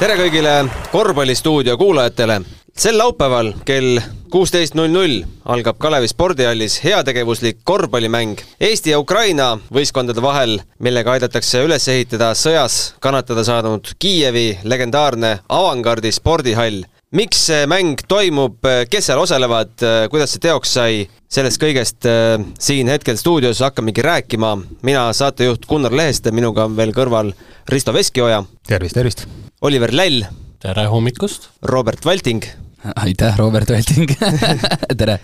tere kõigile korvpallistuudio kuulajatele. sel laupäeval kell kuusteist null null algab Kalevi spordihallis heategevuslik korvpallimäng Eesti ja Ukraina võistkondade vahel, millega aidatakse üles ehitada sõjas kannatada saanud Kiievi legendaarne avangardi spordihall miks see mäng toimub, kes seal osalevad, kuidas see teoks sai, sellest kõigest äh, siin hetkel stuudios hakkamegi rääkima. mina, saatejuht Gunnar Leheste, minuga on veel kõrval Risto Veskioja. tervist, tervist! Oliver Läll. tere hommikust! Robert Valting. aitäh, Robert Valting tere!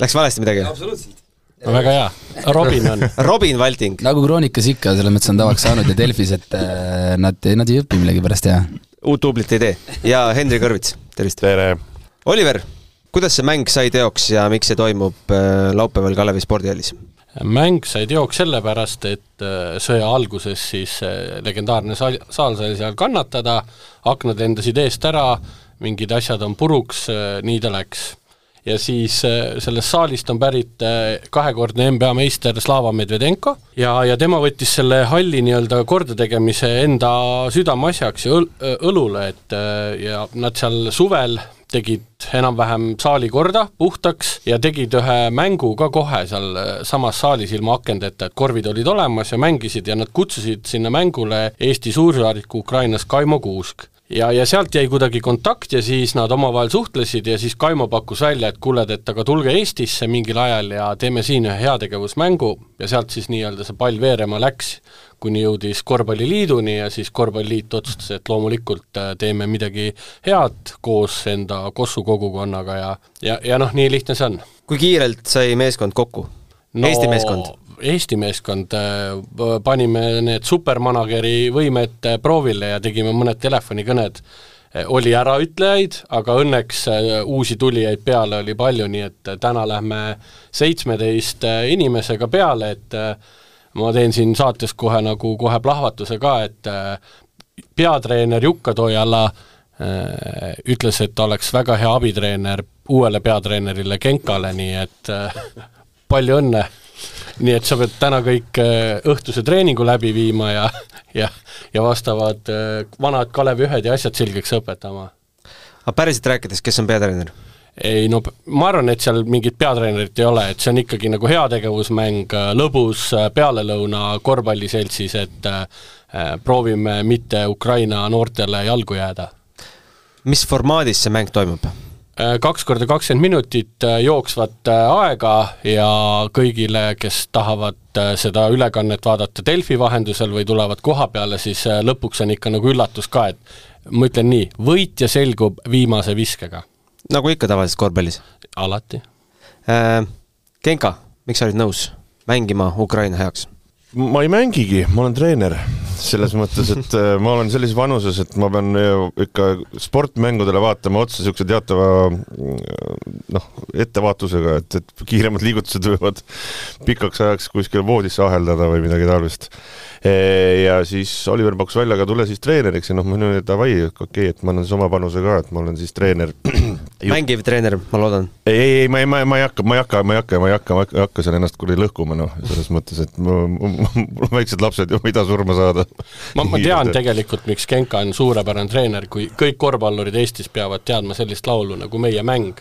Läks valesti midagi? absoluutselt no väga hea, Robin on. Robin Valting. nagu Kroonikas ikka, selles mõttes on tavaks saanud ja Delfis, et äh, nad, nad ei õpi millegipärast ja uut tublit ei tee. ja Henri Kõrvits, tervist! tere! Oliver, kuidas see mäng sai teoks ja miks see toimub äh, laupäeval Kalevi spordihallis? Mäng sai teoks sellepärast, et äh, sõja alguses siis äh, legendaarne saal, saal sai seal kannatada, aknad lendasid eest ära, mingid asjad on puruks, nii ta läks. Ja siis sellest saalist on pärit kahekordne NBA meister Slava Medvedenko ja, ja tema võttis selle halli nii-öelda kordategemise enda südameasjaks ja õl, õlule, et ja nad seal suvel tegid enam-vähem saali korda puhtaks ja tegid ühe mängu ka kohe seal samas saalis ilma akendeta, et korvid olid olemas ja mängisid ja nad kutsusid sinna mängule Eesti suursaadiku Ukrainas Kaimo Kuusk ja, ja sealt jäi kuidagi kontakt ja siis nad omavahel suhtlesid ja siis Kaimo pakkus välja, et kuule, et aga tulge Eestisse mingil ajal ja teeme siin ühe heategevusmängu ja sealt siis nii-öelda see pall veerema läks, kuni jõudis Korvpalliliiduni ja siis Korvpalliliit otsustas, et loomulikult äh, teeme midagi head koos enda Kossu kogukonnaga ja, ja, ja noh, nii lihtne see on. kui kiirelt sai meeskond kokku no,? Eesti meeskond? Eesti meeskond, äh, panime need supermanageri võimed äh, proovile ja tegime mõned telefonikõned. Äh, oli äraütlejaid, aga õnneks uusi tulijaid peale oli palju, nii et täna lähme seitsmeteist inimesega peale, et ma teen siin saates kohe nagu kohe plahvatuse ka, et peatreener Jukka Toiala ütles, et ta oleks väga hea abitreener uuele peatreenerile Genkale, nii et palju õnne nii et sa pead täna kõik äh, õhtuse treeningu läbi viima ja, ja, ja vastavad äh, vanad Kalevi ühed ja asjad selgeks õpetama. aga päriselt rääkides, kes on peatreener? ei no ma arvan, et seal mingit peatreenerit ei ole, et see on ikkagi nagu heategevusmäng, äh, lõbus pealelõuna korvpalliseltsis, et proovime mitte Ukraina noortele jalgu jääda. mis formaadis see mäng toimub? Äh, kaks korda kakskümmend minutit äh, jooksvat äh, aega ja kõigile, kes tahavad seda ülekannet vaadata Delfi vahendusel või tulevad koha peale, siis lõpuks on ikka nagu üllatus ka, et ma ütlen nii, võitja selgub viimase viskega. nagu ikka tavaliselt korvpallis? alati äh,. Genka, miks sa olid nõus mängima Ukraina heaks? Ma ei mängigi, ma olen treener, selles mõttes, et äh, ma olen sellises vanuses, et ma pean äh, ikka sportmängudele vaatama otsa niisuguse teatava äh, noh, ettevaatusega, et, et kiiremad liigutused võivad pikaks ajaks kuskil voodisse aheldada või midagi taolist. ja siis Oliver pakkus välja, aga tule siis treeneriks ja noh, ma ütlen, et davai, okei okay,, et ma annan siis oma panuse ka, et ma olen siis treener. mängiv treener, ma loodan. ei, ei, ei, ma ei, ma, ma ei hakka, ma ei hakka, ma ei hakka, ma ei hakka, ma ei hakka seal ennast kuradi lõhkuma, noh, selles mõttes, et ma, mul on väiksed lapsed ju, mida surma saada. ma, ma tean tegelikult, miks Genka on suurepärane treener, kui kõik korvpallurid Eestis peavad teadma sellist laulu nagu Meie mäng.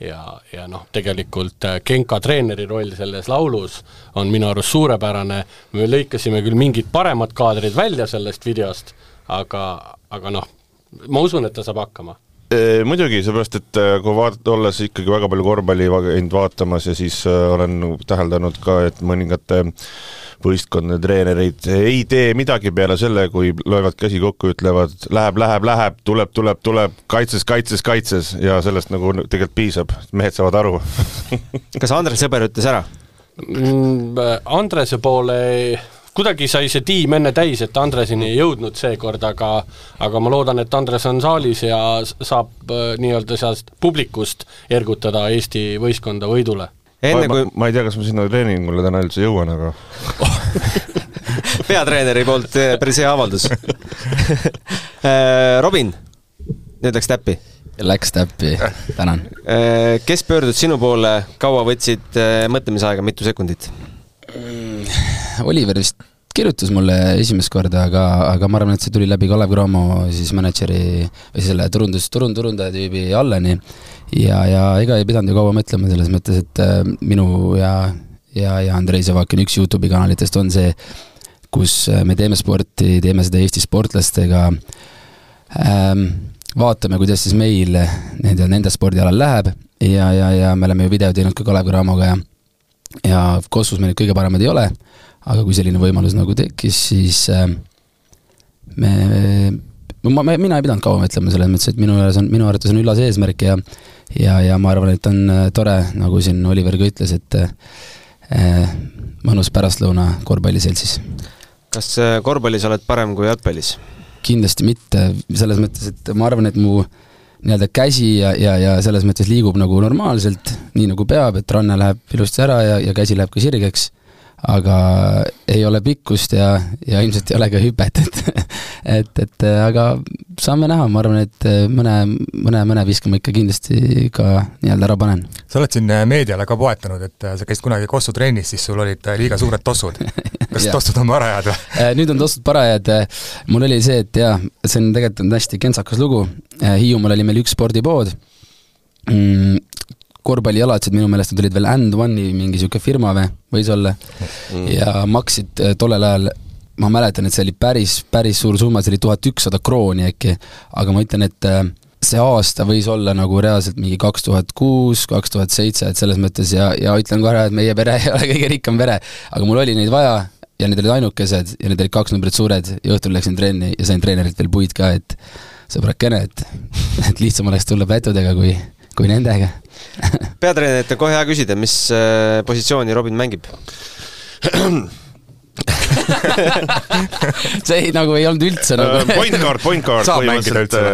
Ja, ja noh, tegelikult äh, Genka treeneri roll selles laulus on minu arust suurepärane, me lõikasime küll mingid paremad kaadrid välja sellest videost, aga, aga noh, ma usun, et ta saab hakkama muidugi, seepärast et äh, kui vaadata, olles ikkagi väga palju korvpalli käinud vaatamas ja siis äh, olen täheldanud ka, et mõningate võistkondade treenereid ei tee midagi peale selle, kui löövad käsi kokku, ütlevad läheb, läheb, läheb, tuleb, tuleb, tuleb, kaitses, kaitses, kaitses. Ja sellest nagu tegelikult piisab, mehed saavad aru. Kas Andres Sõber ütles ära? Mm,? Andrese poole kuidagi sai see tiim enne täis, et Andreseni ei jõudnud seekord, aga aga ma loodan, et Andres on saalis ja saab äh, nii-öelda sealt publikust ergutada Eesti võistkonda võidule. enne kui ma, ma ei tea, kas ma sinna treeningule täna üldse jõuan, aga peatreeneri poolt äh, päris hea avaldus äh, Robin, nüüd läks täppi Läks täppi, tänan. kes pöördus sinu poole, kaua võtsid mõtlemisaega, mitu sekundit? Mm, Oliver vist kirjutas mulle esimest korda, aga, aga ma arvan, et see tuli läbi Kalev Cramo siis mänedžeri või selle turundus, turund-, turundaja tüübi Alleni. Ja, ja ega ei pidanud ju kaua mõtlema selles mõttes, et äh, minu ja, ja, ja Andrei Zavakin üks Youtube'i kanalitest on see, kus äh, me teeme sporti, teeme seda Eesti sportlastega. Ähm,, vaatame, kuidas siis meil nende, nende spordialal läheb. Ja, ja, ja me oleme ju video teinud ka Kalev Cramoga ja ja Kossus me nüüd kõige paremad ei ole, aga kui selline võimalus nagu tekkis, siis äh, me, ma, ma, mina ei pidanud kaua mõtlema selles mõttes, et minu juures on, minu arvates on üllas eesmärk ja ja, ja ma arvan, et on äh, tore, nagu siin Oliver ka ütles, et äh, mõnus pärastlõuna korvpalliseltsis. kas äh, korvpallis oled parem kui jalgpallis? kindlasti mitte, selles mõttes, et ma arvan, et mu nii-öelda käsi ja, ja, ja selles mõttes liigub nagu normaalselt, nii nagu peab, et ranne läheb ilusti ära ja, ja käsi läheb ka sirgeks aga ei ole pikkust ja, ja ilmselt ei ole ka hüpet, et et, et aga saame näha, ma arvan, et mõne, mõne, mõne viskama ikka kindlasti ka nii-öelda ära panen. sa oled siin meediale ka poetanud, et sa käisid kunagi Kossu trennis, siis sul olid liiga suured tossud. kas tossud on parajad või? Äh, nüüd on tossud parajad, mul oli see, et jaa, see on tegelikult on hästi kentsakas lugu, äh, Hiiumaal oli meil üks spordipood, mm, korvpallijalatsid minu meelest olid veel And One'i mingi niisugune firma või, võis olla. Mm., ja maksid äh, tollel ajal ma mäletan, et see oli päris, päris suur summa, see oli tuhat ükssada krooni äkki, aga ma ütlen, et äh, see aasta võis olla nagu reaalselt mingi kaks tuhat kuus, kaks tuhat seitse, et selles mõttes ja, ja ütlen kohe, et meie pere ei ole kõige rikkam pere, aga mul oli neid vaja ja need olid ainukesed ja need olid kaks numbrit suured. Ja õhtul läksin trenni ja sain treenerilt veel puid ka, et sõbrakene, et, et lihtsam oleks tulla pätudega kui, kui nendega. Peatreenerilt on kohe hea küsida, mis äh, positsiooni Robin mängib see ei, nagu ei olnud üldse nagu uh, point guard, point guard põhimõtteliselt äh,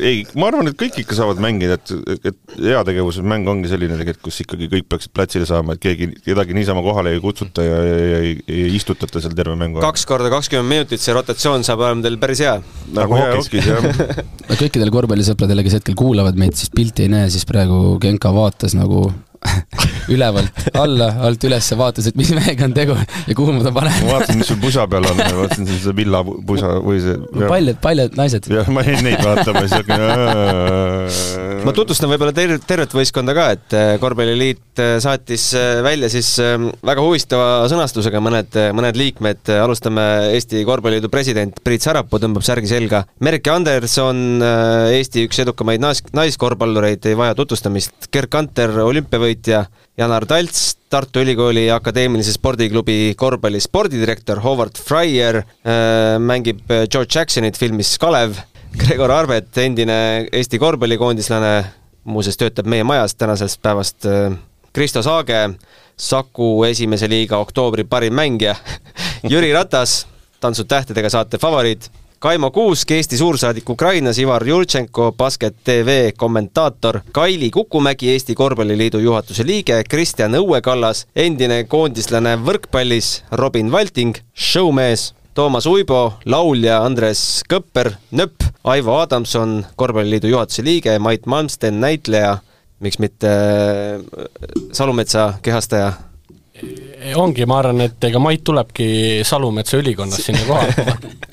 ei, ma arvan, et kõik ikka saavad mängida, et, et heategevuse mäng ongi selline tegelikult, kus ikkagi kõik peaksid platsile saama, et keegi, kedagi niisama kohale ei kutsuta ja, ja, ja ei, ei istutata seal terve mängu kaks korda kakskümmend minutit, see rotatsioon saab olema teil päris hea. nagu hokis, jah. kõikidele korvpallisõpradele, kes hetkel kuulavad meid, siis pilti ei näe, siis praegu Genka vaatas nagu ülevalt alla, alt ülesse, vaatas, et mis mehega on tegu ja kuhu ma ta panen. ma vaatasin, mis sul pusa peal on, vaatasin seda villapusa või see. paljud, paljud naised. jah, ma jäin neid vaatama, siuke. ma tutvustan võib-olla ter-, tervet võistkonda ka, et äh, Korvpalliliit äh, saatis äh, välja siis väga huvitava sõnastusega mõned, mõned liikmed, alustame Eesti Korvpalliliidu president Priit Sarapuu tõmbab särgi selga. Merike Anderson, Eesti üks edukamaid nais-, naiskorvpallureid, ei vaja tutvustamist, Gerd Kanter, olümpiavõitja, Janar Talts, Tartu Ülikooli Akadeemilise Spordiklubi korvpalli spordidirektor, Howard Fryer äh, mängib George Jacksonit filmis Kalev, Gregor Arvet, endine Eesti korvpallikoondislane, muuseas töötab meie majas tänasest päevast äh,, Kristo Saage, Saku esimese liiga oktoobri parim mängija. Jüri Ratas, Tantsud tähtedega saate favoriit Kaimo Kuusk, Eesti suursaadik Ukrainas, Ivar Jurtšenko, Basket tv kommentaator, Kaili Kukumägi, Eesti Korvpalliliidu juhatuse liige, Kristjan Õuekallas, endine koondislane võrkpallis, Robin Valting, showmees, Toomas Uibo, laulja Andres Kõpper, nöpp, Aivo Adamson, Korvpalliliidu juhatuse liige, Mait Malmsten, näitleja, miks mitte äh, Salumetsa kehastaja? Ongi, ma arvan, et ega Mait tulebki Salumetsa ülikonnast sinna kohale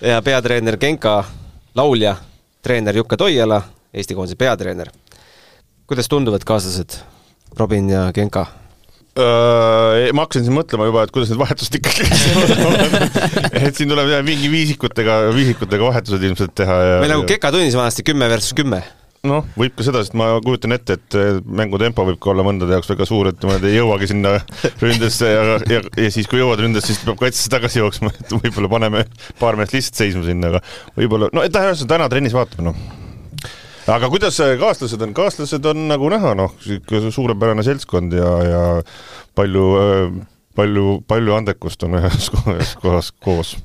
ja peatreener Genka, laulja, treener Jukka Toiala, Eesti koondise peatreener. kuidas tunduvad kaaslased Robin ja Genka? ma hakkasin siin mõtlema juba, et kuidas need vahetused ikkagi et siin tuleb mingi viisikutega, viisikutega vahetused ilmselt teha ja meil nagu Genka tunnis vanasti kümme versus kümme noh, võib ka seda, sest ma kujutan ette, et mängu tempo võib ka olla mõndade jaoks väga suur, et nad ei jõuagi sinna ründesse ja, ja, ja siis, kui jõuad ründesse, siis peab kaitsesse tagasi jooksma, et võib-olla paneme paar meest lihtsalt seisma sinna, aga võib-olla, no et ühesõnaga täna trennis vaatame, noh. aga kuidas kaaslased on, kaaslased on nagu näha, noh, niisugune suurepärane seltskond ja, ja palju, palju, palju andekust on ühes kohas koos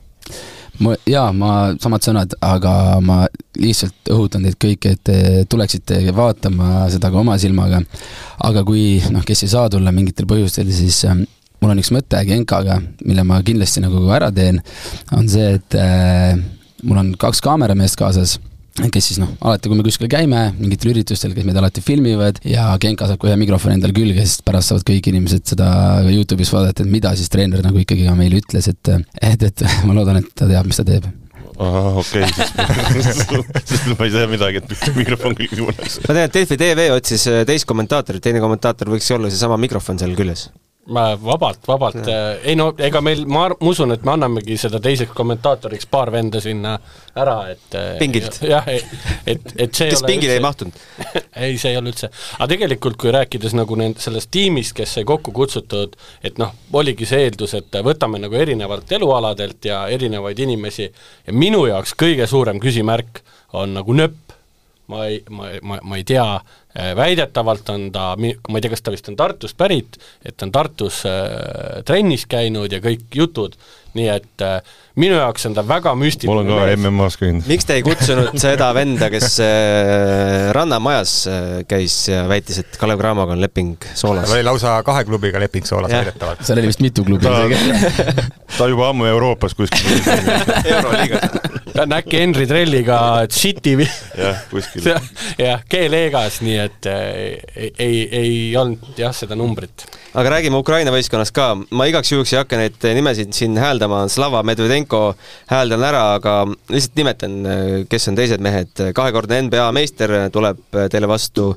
ma, jaa, ma, samad sõnad, aga ma lihtsalt õhutan teid kõiki, et te tuleksite vaatama seda ka oma silmaga. aga kui noh, kes ei saa tulla mingitel põhjustel, siis äh, mul on üks mõte Genkaga, mille ma kindlasti nagu ära teen, on see, et äh, mul on kaks kaamerameest kaasas kes siis noh, alati kui me kuskil käime, mingitel üritustel, kes meid alati filmivad ja Genka saab kohe mikrofoni endale külge, sest pärast saavad kõik inimesed seda ka Youtube'is vaadata, et mida siis treener nagu ikkagi ka meile ütles, et et, et ma loodan, et ta teab, mis ta teeb ahah, okei okay,, siis, siis ma ei tea midagi, et mikrofon külge pannakse. ma tean, et Delfi tv otsis äh, teist kommentaatorit, teine kommentaator võiks olla seesama mikrofon seal küljes ma vabalt, vabalt, ei no ega meil, ma ma usun, et me annamegi seda teiseks kommentaatoriks paar venda sinna ära, et pingilt? jah, et, et see kes pingile ei mahtunud? Ei, see ei ole üldse, aga tegelikult kui rääkides nagu nend-, sellest tiimist, kes sai kokku kutsutud, et noh, oligi see eeldus, et võtame nagu erinevalt elualadelt ja erinevaid inimesi ja minu jaoks kõige suurem küsimärk on nagu nööp, ma ei, ma, ma, ma ei tea, Äh, väidetavalt on ta, ma ei tea, kas ta vist on Tartust pärit, et ta on Tartus äh, trennis käinud ja kõik jutud, nii et äh, minu jaoks on ta väga müstiline mul on ka MM-as käinud. miks te ei kutsunud seda venda, kes äh, Rannamajas äh, käis ja väitis, et Kalev Cramoga on leping soolas? tal oli lausa kahe klubiga leping soolas väidetavalt. seal oli vist mitu klubi isegi. ta juba ammu Euroopas kuskil euroliigas ta on äkki Henry Trelliga City jah, kuskil. jah, G-leegas, nii et ei, ei, ei olnud jah, seda numbrit. aga räägime Ukraina võistkonnast ka, ma igaks juhuks ei hakka neid nimesid siin hääldama, Slava Medvedenko hääldan ära, aga lihtsalt nimetan, kes on teised mehed, kahekordne NBA meister tuleb teile vastu,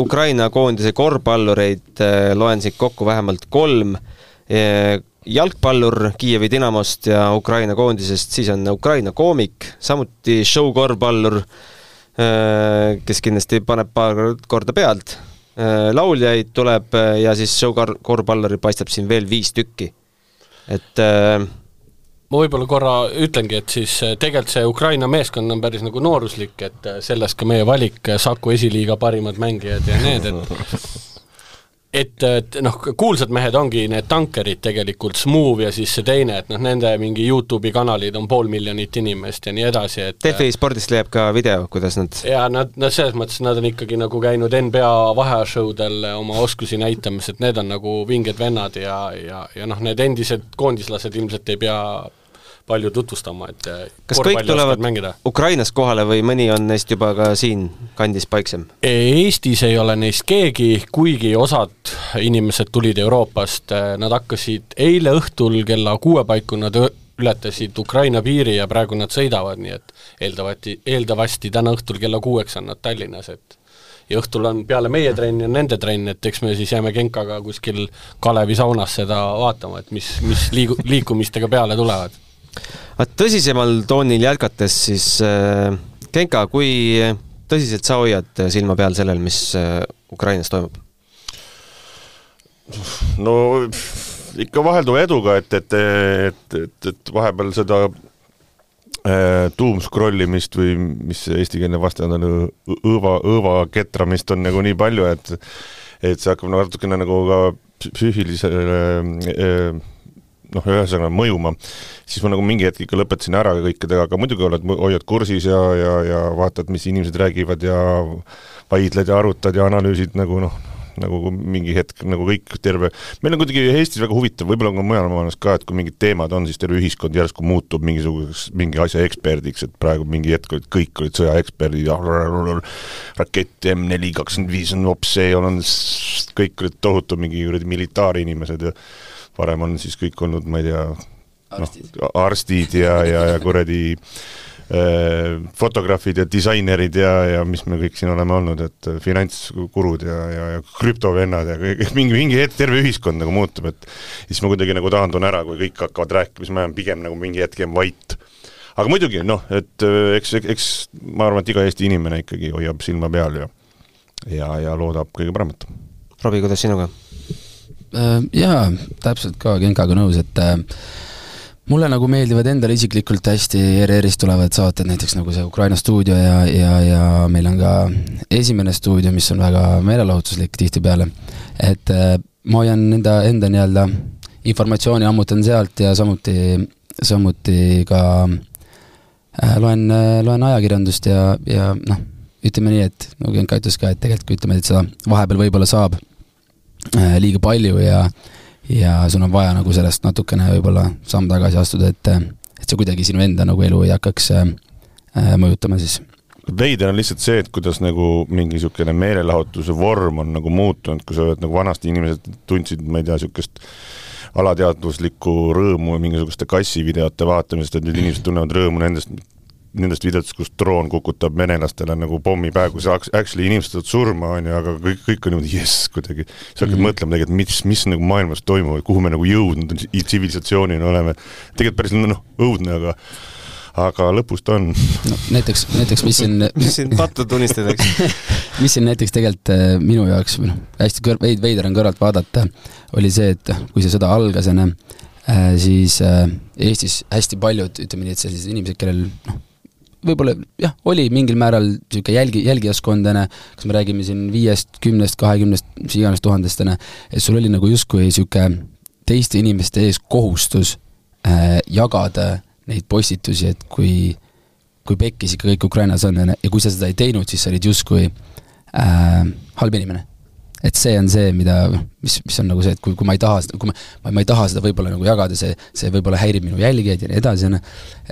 Ukraina koondise korvpallureid loen siit kokku vähemalt kolm, jalgpallur Kiievi Dinamost ja Ukraina koondisest, siis on Ukraina koomik, samuti show-korvpallur, kes kindlasti paneb paar korda pealt, lauljaid tuleb ja siis show-korvpalluri paistab siin veel viis tükki. et ma võib-olla korra ütlengi, et siis tegelikult see Ukraina meeskond on päris nagu nooruslik, et sellest ka meie valik Saku esiliiga parimad mängijad ja need, et et, et noh, kuulsad mehed ongi need tankerid tegelikult, Smooth ja siis see teine, et noh, nende mingi Youtube'i kanalid on pool miljonit inimest ja nii edasi, et Delfi spordist leiab ka video, kuidas nad ja nad, nad selles mõttes, nad on ikkagi nagu käinud NBA vaheashowdel oma oskusi näitamas, et need on nagu vinged vennad ja, ja, ja noh, need endised koondislased ilmselt ei pea palju tutvustama, et kas kõik tulevad mängida. Ukrainast kohale või mõni on neist juba ka siin kandis paiksem? Eestis ei ole neist keegi, kuigi osad inimesed tulid Euroopast, nad hakkasid eile õhtul kella kuue paiku, nad ületasid Ukraina piiri ja praegu nad sõidavad, nii et eeldavasti, eeldavasti täna õhtul kella kuueks on nad Tallinnas, et ja õhtul on peale meie trenni on nende trenn, et eks me siis jääme Genkaga kuskil Kalevi saunas seda vaatama, et mis, mis liigu-, liikumistega peale tulevad tõsisemal toonil jätkates siis äh, Genka, kui tõsiselt sa hoiad silma peal sellel, mis äh, Ukrainas toimub? no ikka vahelduva eduga, et, et, et, et, et vahepeal seda äh, doom scrollimist või mis eestikeelne vastand on, õõva, õõva ketramist on nagu nii palju, et et see hakkab nagu natukene nagu ka psüühilisele äh, noh, ühesõnaga mõjuma, siis ma nagu mingi hetk ikka lõpetasin ära kõikidega, aga muidugi oled, hoiad kursis ja, ja, ja vaatad, mis inimesed räägivad ja vaidled ja arutad ja analüüsid nagu noh, nagu mingi hetk nagu kõik terve, meil on kuidagi Eestis väga huvitav, võib-olla on ka mujal maailmas ka, et kui mingid teemad on, siis terve ühiskond järsku muutub mingisuguseks, mingi asja eksperdiks, et praegu mingi hetk olid kõik olid sõjaeksperdid ja rakett M4 kakskümmend viis on hoopis see, on kõik olid tohutu mingi kuradi militaarinimesed ja varem on siis kõik olnud, ma ei tea, noh, arstid ja, ja, ja kuradi äh, fotograafid ja disainerid ja, ja mis me kõik siin oleme olnud, et finantskurud ja, ja, ja krüptovennad ja kõik, mingi, mingi hetk terve ühiskond nagu muutub, et siis ma kuidagi nagu taandun ära, kui kõik hakkavad rääkima, siis ma jään pigem nagu mingi hetk jään vait. aga muidugi noh, et äh, eks, eks ma arvan, et iga Eesti inimene ikkagi hoiab silma peal ja ja, ja loodab kõige paremat. Robbie, kuidas sinuga? Äh, jaa, täpselt ka Genkaga nõus, et äh, mulle nagu meeldivad endale isiklikult hästi ERR-ist tulevad saated, näiteks nagu see Ukraina stuudio ja, ja, ja meil on ka esimene stuudio, mis on väga meelelahutuslik tihtipeale. et äh, ma hoian enda, enda nii-öelda informatsiooni ammutan sealt ja samuti, samuti ka loen, loen ajakirjandust ja, ja noh, ütleme nii, et nagu Genka ütles ka, et tegelikult ütleme, et seda vahepeal võib-olla saab liiga palju ja ja sul on vaja nagu sellest natukene võib-olla samm tagasi astuda, et et see kuidagi sinu enda nagu elu ei hakkaks äh, äh, mõjutama siis. Veider on lihtsalt see, et kuidas nagu mingi niisugune meelelahutuse vorm on nagu muutunud, kui sa oled nagu vanasti inimesed tundsid, ma ei tea, niisugust alateadvuslikku rõõmu mingisuguste kassivideote vaatamisest, et nüüd inimesed tunnevad rõõmu nendest, nendest videotest, kus droon kukutab venelastele nagu pommi pähe, kus actually inimesed saavad surma, on ju, aga kõik, kõik on niimoodi jess kuidagi. sa hakkad mm -hmm. mõtlema tegelikult, mis, mis nagu maailmas toimub, kuhu me nagu jõudnud tsivilisatsioonina oleme. tegelikult päris noh, õudne, aga aga lõpus ta on no,. näiteks, näiteks mis siin mis siin pattu tunnistada, eks mis siin näiteks tegelikult äh, minu jaoks või noh, hästi kõr-, veid-, veider on kõrvalt vaadata, oli see, et kui see sõda algas, on ju, äh, siis äh, Eestis hästi paljud, ütleme nii, et sellised inimesed, kellel noh, võib-olla jah, oli mingil määral niisugune jälgi, jälgijaskond, on ju, kas me räägime siin viiest, kümnest, kahekümnest, mis iganes tuhandest, on ju, et sul oli nagu justkui niisugune teiste inimeste ees kohustus äh, jagada neid postitusi, et kui, kui pekkis ikka kõik Ukrainas on, ja kui sa seda ei teinud, siis sa olid justkui äh, halb inimene. Et see on see, mida, mis, mis on nagu see, et kui, kui ma ei taha seda, kui ma, ma, ma ei taha seda võib-olla nagu jagada, see, see võib-olla häirib minu jälgijaid ja nii edasi, on ju,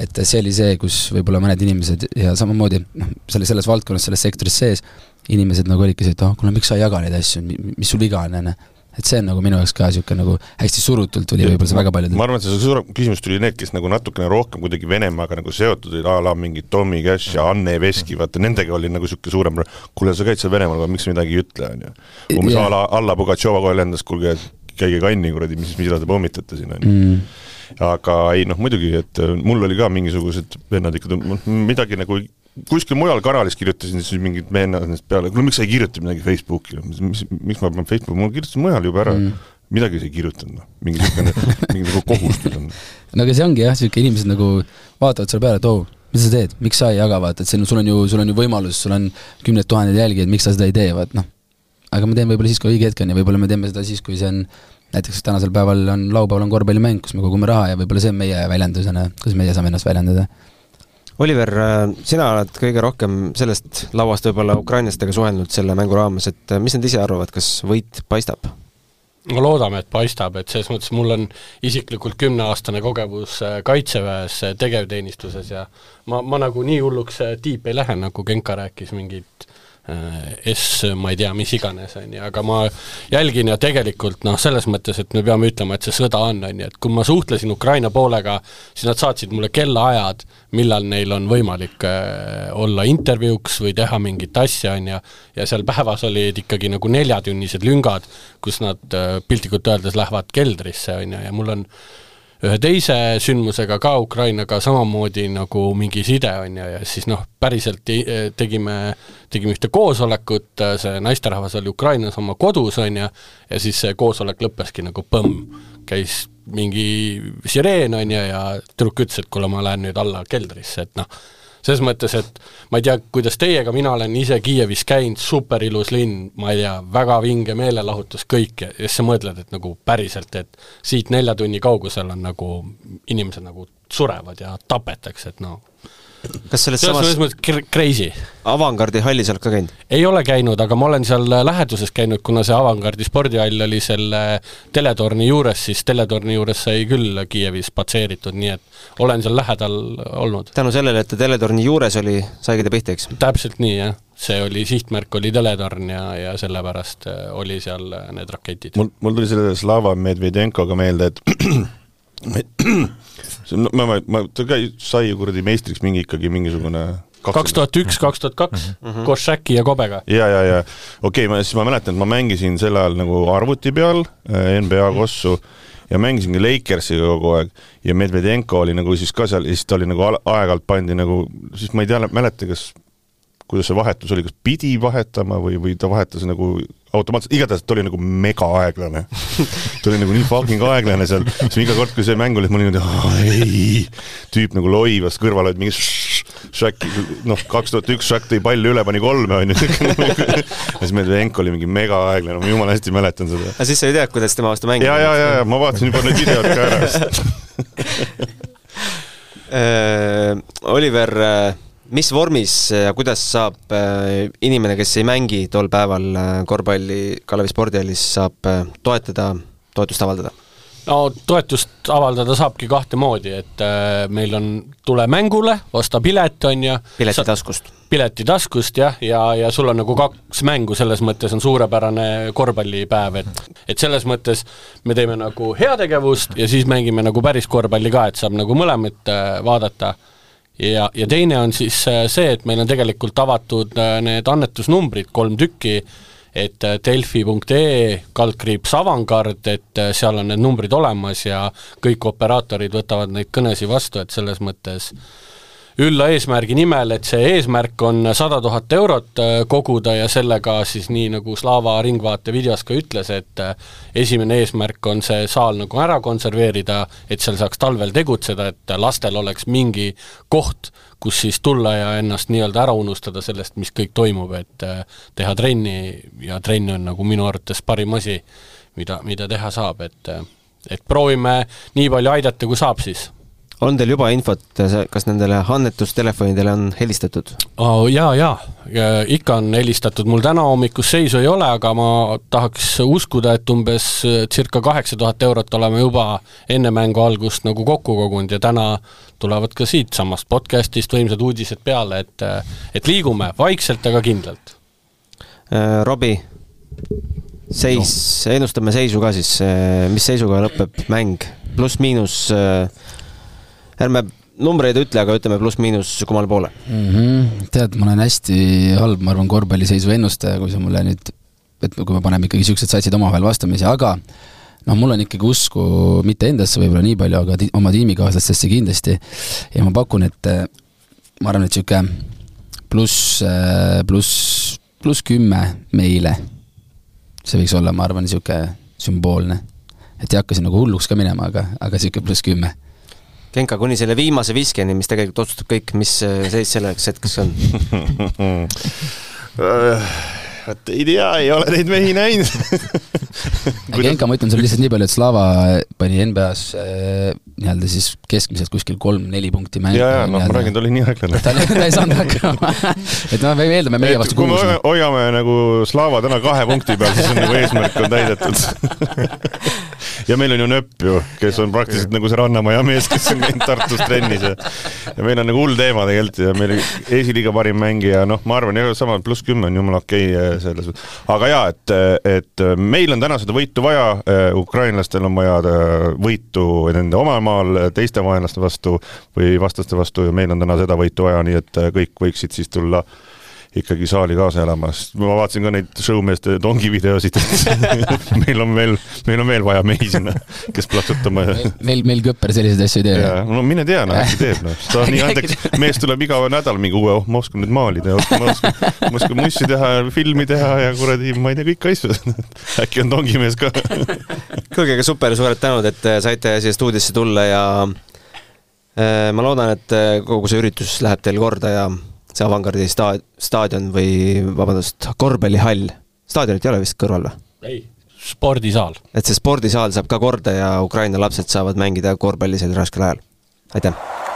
et see oli see, kus võib-olla mõned inimesed ja samamoodi noh, selle, selles valdkonnas, selles sektoris sees, inimesed nagu olidki see, et oh, kuule, miks sa ei jaga neid asju, mis sul viga on, on ju et see on nagu minu jaoks ka niisugune nagu hästi surutult tuli võib-olla see väga paljudel. ma arvan, et see suurem küsimus tuli need, kes nagu natukene rohkem kuidagi Venemaaga nagu seotud olid, a la mingid Tommy Cash ja Anne Veski, vaata nendega oli nagu niisugune suurem kuule, sa käid seal Venemaal, aga miks sa midagi ei ütle, on ju. umbes a la Alla Pugatšova kohe lendas, kuulge, käige kanni kuradi, mis, mida te pommitate siin, on ju mm. aga ei noh, muidugi, et mul oli ka mingisugused vennad ikka, midagi nagu kuskil mujal kanalis kirjutasin siis mingid nendest peale, kuule miks sa ei kirjuta midagi Facebooki, mis, miks ma pean Facebooki, ma kirjutasin mujal juba ära. Mm. midagi sa ei kirjutanud, noh, mingi niisugune, mingi nagu kohustus on. no aga see ongi jah, niisugune inimesed nagu vaatavad sulle peale, et oo oh,, mis sa teed, miks sa ei jaga, vaata, et on, sul on ju, sul on ju võimalus, sul on kümned tuhanded jälgijad, miks sa seda ei tee, vaat noh. aga ma teen võib-olla siis, kui õige hetk on ja võib-olla me teeme seda siis, kui see on näiteks tänasel päeval on, laupäeval on korvpallimäng, kus me kogume raha ja võib-olla see on meie väljendus, on ju, kus meie saame ennast väljendada Oliver, äh, sina oled kõige rohkem sellest lauast võib-olla ukrainlastega suhelnud selle mängu raames, et äh, mis nad ise arvavad, kas võit paistab? no loodame, et paistab, et selles mõttes mul on isiklikult kümneaastane kogemus äh, Kaitseväes tegevteenistuses ja ma, ma nagu nii hulluks tiip ei lähe, nagu Genka rääkis, mingit Äh, S, ma ei tea, mis iganes, on ju, aga ma jälgin ja tegelikult noh, selles mõttes, et me peame ütlema, et see sõda on, on ju, et kui ma suhtlesin Ukraina poolega, siis nad saatsid mulle kellaajad, millal neil on võimalik äh, olla intervjuuks või teha mingit asja, on ju, ja seal päevas olid ikkagi nagu neljatunnised lüngad, kus nad äh, piltlikult öeldes lähevad keldrisse, on ju, ja mul on ühe teise sündmusega ka Ukrainaga samamoodi nagu mingi side, on ju, ja siis noh, päriselt tegime, tegime ühte koosolekut, see naisterahvas oli Ukrainas oma kodus, on ju, ja siis see koosolek lõppeski nagu põmm, käis mingi sireen, on ju, ja tüdruk ütles, et kuule, ma lähen nüüd alla keldrisse, et noh, selles mõttes, et ma ei tea, kuidas teie, aga mina olen ise Kiievis käinud, superilus linn, ma ei tea, väga vinge meelelahutus, kõik, ja siis sa mõtled, et nagu päriselt, et siit nelja tunni kaugusel on nagu inimesed nagu surevad ja tapetakse, et noh, kas selles samas selles mõttes crazy. Avangardi hallis oled ka käinud? ei ole käinud, aga ma olen seal läheduses käinud, kuna see Avangardi spordihall oli selle teletorni juures, siis teletorni juures sai küll Kiievis patseeritud, nii et olen seal lähedal olnud. tänu sellele, et ta teletorni juures oli, saigi ta pihta, eks? täpselt nii, jah. see oli, sihtmärk oli teletorn ja, ja sellepärast äh, oli seal äh, need raketid. mul, mul tuli selle Slava Medvedenkoga meelde, et ma, ma, ma, ta käi-, sai ju kuradi meistriks mingi ikkagi mingisugune kaks tuhat üks, kaks tuhat kaks, mhm. koos Shaqi ja Kobega. ja, ja, ja okei okay,, ma siis ma mäletan, et ma mängisin sel ajal nagu arvuti peal äh, NBA kossu ja mängisingi Lakersiga kogu aeg ja Medvedenko oli nagu siis ka seal ja siis ta oli nagu aeg-ajalt pandi nagu, siis ma ei tea, mäleta, kas kuidas see vahetus oli, kas pidi vahetama või, või ta vahetas nagu automaatselt, igatahes ta oli nagu mega aeglane ta oli nagu nii fucking aeglane seal, siis iga kord, kui see mäng oli, ma olin niimoodi, ei, tüüp nagu loivas kõrval, olid mingi Shaq, noh, kaks tuhat üks Shaq tõi palli üle, pani kolme, onju. ja siis Medvedenko oli mingi mega aeglane, ma jumala hästi mäletan seda. aga siis sa ei tea, kuidas tema vastu mängida? ja, ja, ja, ja ma vaatasin juba need videod ka ära Oliver äh, mis vormis ja kuidas saab äh, inimene, kes ei mängi tol päeval äh, korvpalli Kalevi spordihallis, saab äh, toetada, toetust avaldada? no toetust avaldada saabki kahte moodi, et äh, meil on tule mängule, osta pilet, on ju. pileti taskust. pileti taskust jah, ja, ja, ja sul on nagu kaks mängu, selles mõttes on suurepärane korvpallipäev, et et selles mõttes me teeme nagu heategevust ja siis mängime nagu päris korvpalli ka, et saab nagu mõlemat äh, vaadata ja, ja teine on siis äh, see, et meil on tegelikult avatud äh, need annetusnumbrid, kolm tükki, et äh, delfi.ee kaldkriips avangard, et seal on need numbrid olemas ja kõik operaatorid võtavad neid kõnesid vastu, et selles mõttes äh, ülla eesmärgi nimel, et see eesmärk on sada tuhat eurot äh, koguda ja sellega siis nii, nagu Slava Ringvaate videos ka ütles, et äh, esimene eesmärk on see saal nagu ära konserveerida, et seal saaks talvel tegutseda, et lastel oleks mingi koht, kus siis tulla ja ennast nii-öelda ära unustada sellest, mis kõik toimub, et äh, teha trenni ja trenn on nagu minu arvates parim asi, mida, mida teha saab, et et proovime nii palju aidata, kui saab siis on teil juba infot, kas nendele annetustelefonidele on helistatud oh,? jaa, jaa, ikka on helistatud, mul täna hommikust seisu ei ole, aga ma tahaks uskuda, et umbes circa kaheksa tuhat eurot oleme juba enne mängu algust nagu kokku kogunud ja täna tulevad ka siitsamast podcast'ist võimsad uudised peale, et et liigume vaikselt, aga kindlalt. Äh, Robbie, seis no., ennustame seisu ka siis, äh, mis seisuga lõpeb mäng, pluss-miinus äh, ärme numbreid ütle, aga ütleme pluss-miinus kummale poole mm. -hmm. tead, ma olen hästi halb, ma arvan, korvpalliseisu ennustaja, kui sa mulle nüüd, et kui me paneme ikkagi niisugused satsid omavahel vastamisi, aga noh, mul on ikkagi usku mitte endasse võib-olla nii palju, aga ti oma tiimikaaslastesse kindlasti. ja ma pakun, et ma arvan, et niisugune pluss, pluss, pluss kümme meile. see võiks olla, ma arvan, niisugune sümboolne. et ei hakka siin nagu hulluks ka minema, aga, aga niisugune pluss kümme Genka kuni selle viimase viskeni, mis tegelikult otsustab kõik, mis äh, seis selleks hetkeks on vot ei tea, ei ole neid mehi näinud Genka, ma ütlen sulle lihtsalt nii palju, et Slava pani NBA-s äh, nii-öelda siis keskmiselt kuskil kolm-neli punkti mängu. ja, ja noh, ma räägin, ta oli nii aeglane. ta ei saanud hakkama et no me eeldame meie vastu kuus. kui me hoiame nagu Slava täna kahe punkti peal, siis on nagu eesmärk on täidetud ja meil on ju Nööp ju, kes on praktiliselt nagu see Rannamaja mees, kes on käinud Tartus trennis ja ja meil on nagu hull teema tegelikult ja meil esiliiga parim mängija, noh, ma arvan, jah, sama pluss kümme on jumala okei okay eh, selles mõttes. aga jaa, et, et meil on täna seda võitu vaja, eh, ukrainlastel on vaja eh, võitu nende oma maal teiste vaenlaste vastu või vastaste vastu ja meil on täna seda võitu vaja, nii et kõik võiksid siis tulla ikkagi saali kaasa elama, sest ma vaatasin ka neid showmeeste tongi videosid, et meil on veel, meil on veel vaja mehi sinna, kes plaksutama ja meil, meil Kõpper selliseid asju ei tee. no mine tea, noh, äkki teeb, noh. ta on nii andekas, mees tuleb iga nädal mingi uue, oh, ma oskan nüüd maalida ja oskan, ma oskan, ma oskan mussi teha ja filmi teha ja kuradi, ma ei tea, kõiki asju. äkki on tongimees ka kuulge, aga super, suured tänud, et äh, saite siia stuudiosse tulla ja äh, ma loodan, et äh, kogu see üritus läheb teil korda ja see Avangardi sta-, staadion või vabandust, korvpallihall, staadionit ei ole vist kõrval või? ei, spordisaal. et see spordisaal saab ka korda ja Ukraina lapsed saavad mängida korvpalli sel raskel ajal. aitäh!